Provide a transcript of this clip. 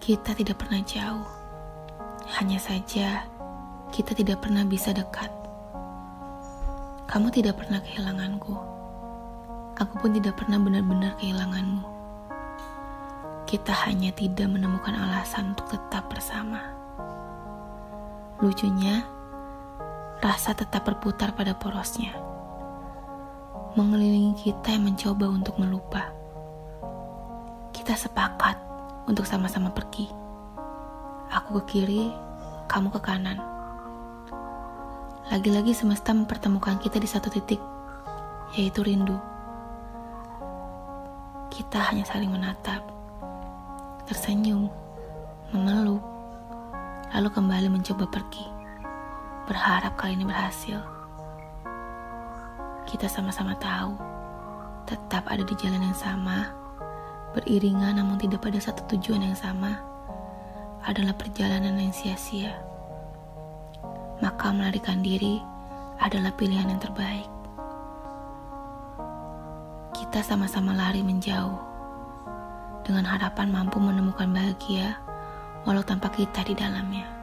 Kita tidak pernah jauh. Hanya saja kita tidak pernah bisa dekat. Kamu tidak pernah kehilanganku. Aku pun tidak pernah benar-benar kehilanganmu. Kita hanya tidak menemukan alasan untuk tetap bersama. Lucunya, rasa tetap berputar pada porosnya. Mengelilingi kita yang mencoba untuk melupa. Kita sepakat untuk sama-sama pergi. Aku ke kiri, kamu ke kanan. Lagi-lagi semesta mempertemukan kita di satu titik, yaitu rindu. Kita hanya saling menatap, tersenyum, memeluk, lalu kembali mencoba pergi. Berharap kali ini berhasil. Kita sama-sama tahu, tetap ada di jalan yang sama beriringan namun tidak pada satu tujuan yang sama adalah perjalanan yang sia-sia. Maka melarikan diri adalah pilihan yang terbaik. Kita sama-sama lari menjauh dengan harapan mampu menemukan bahagia walau tanpa kita di dalamnya.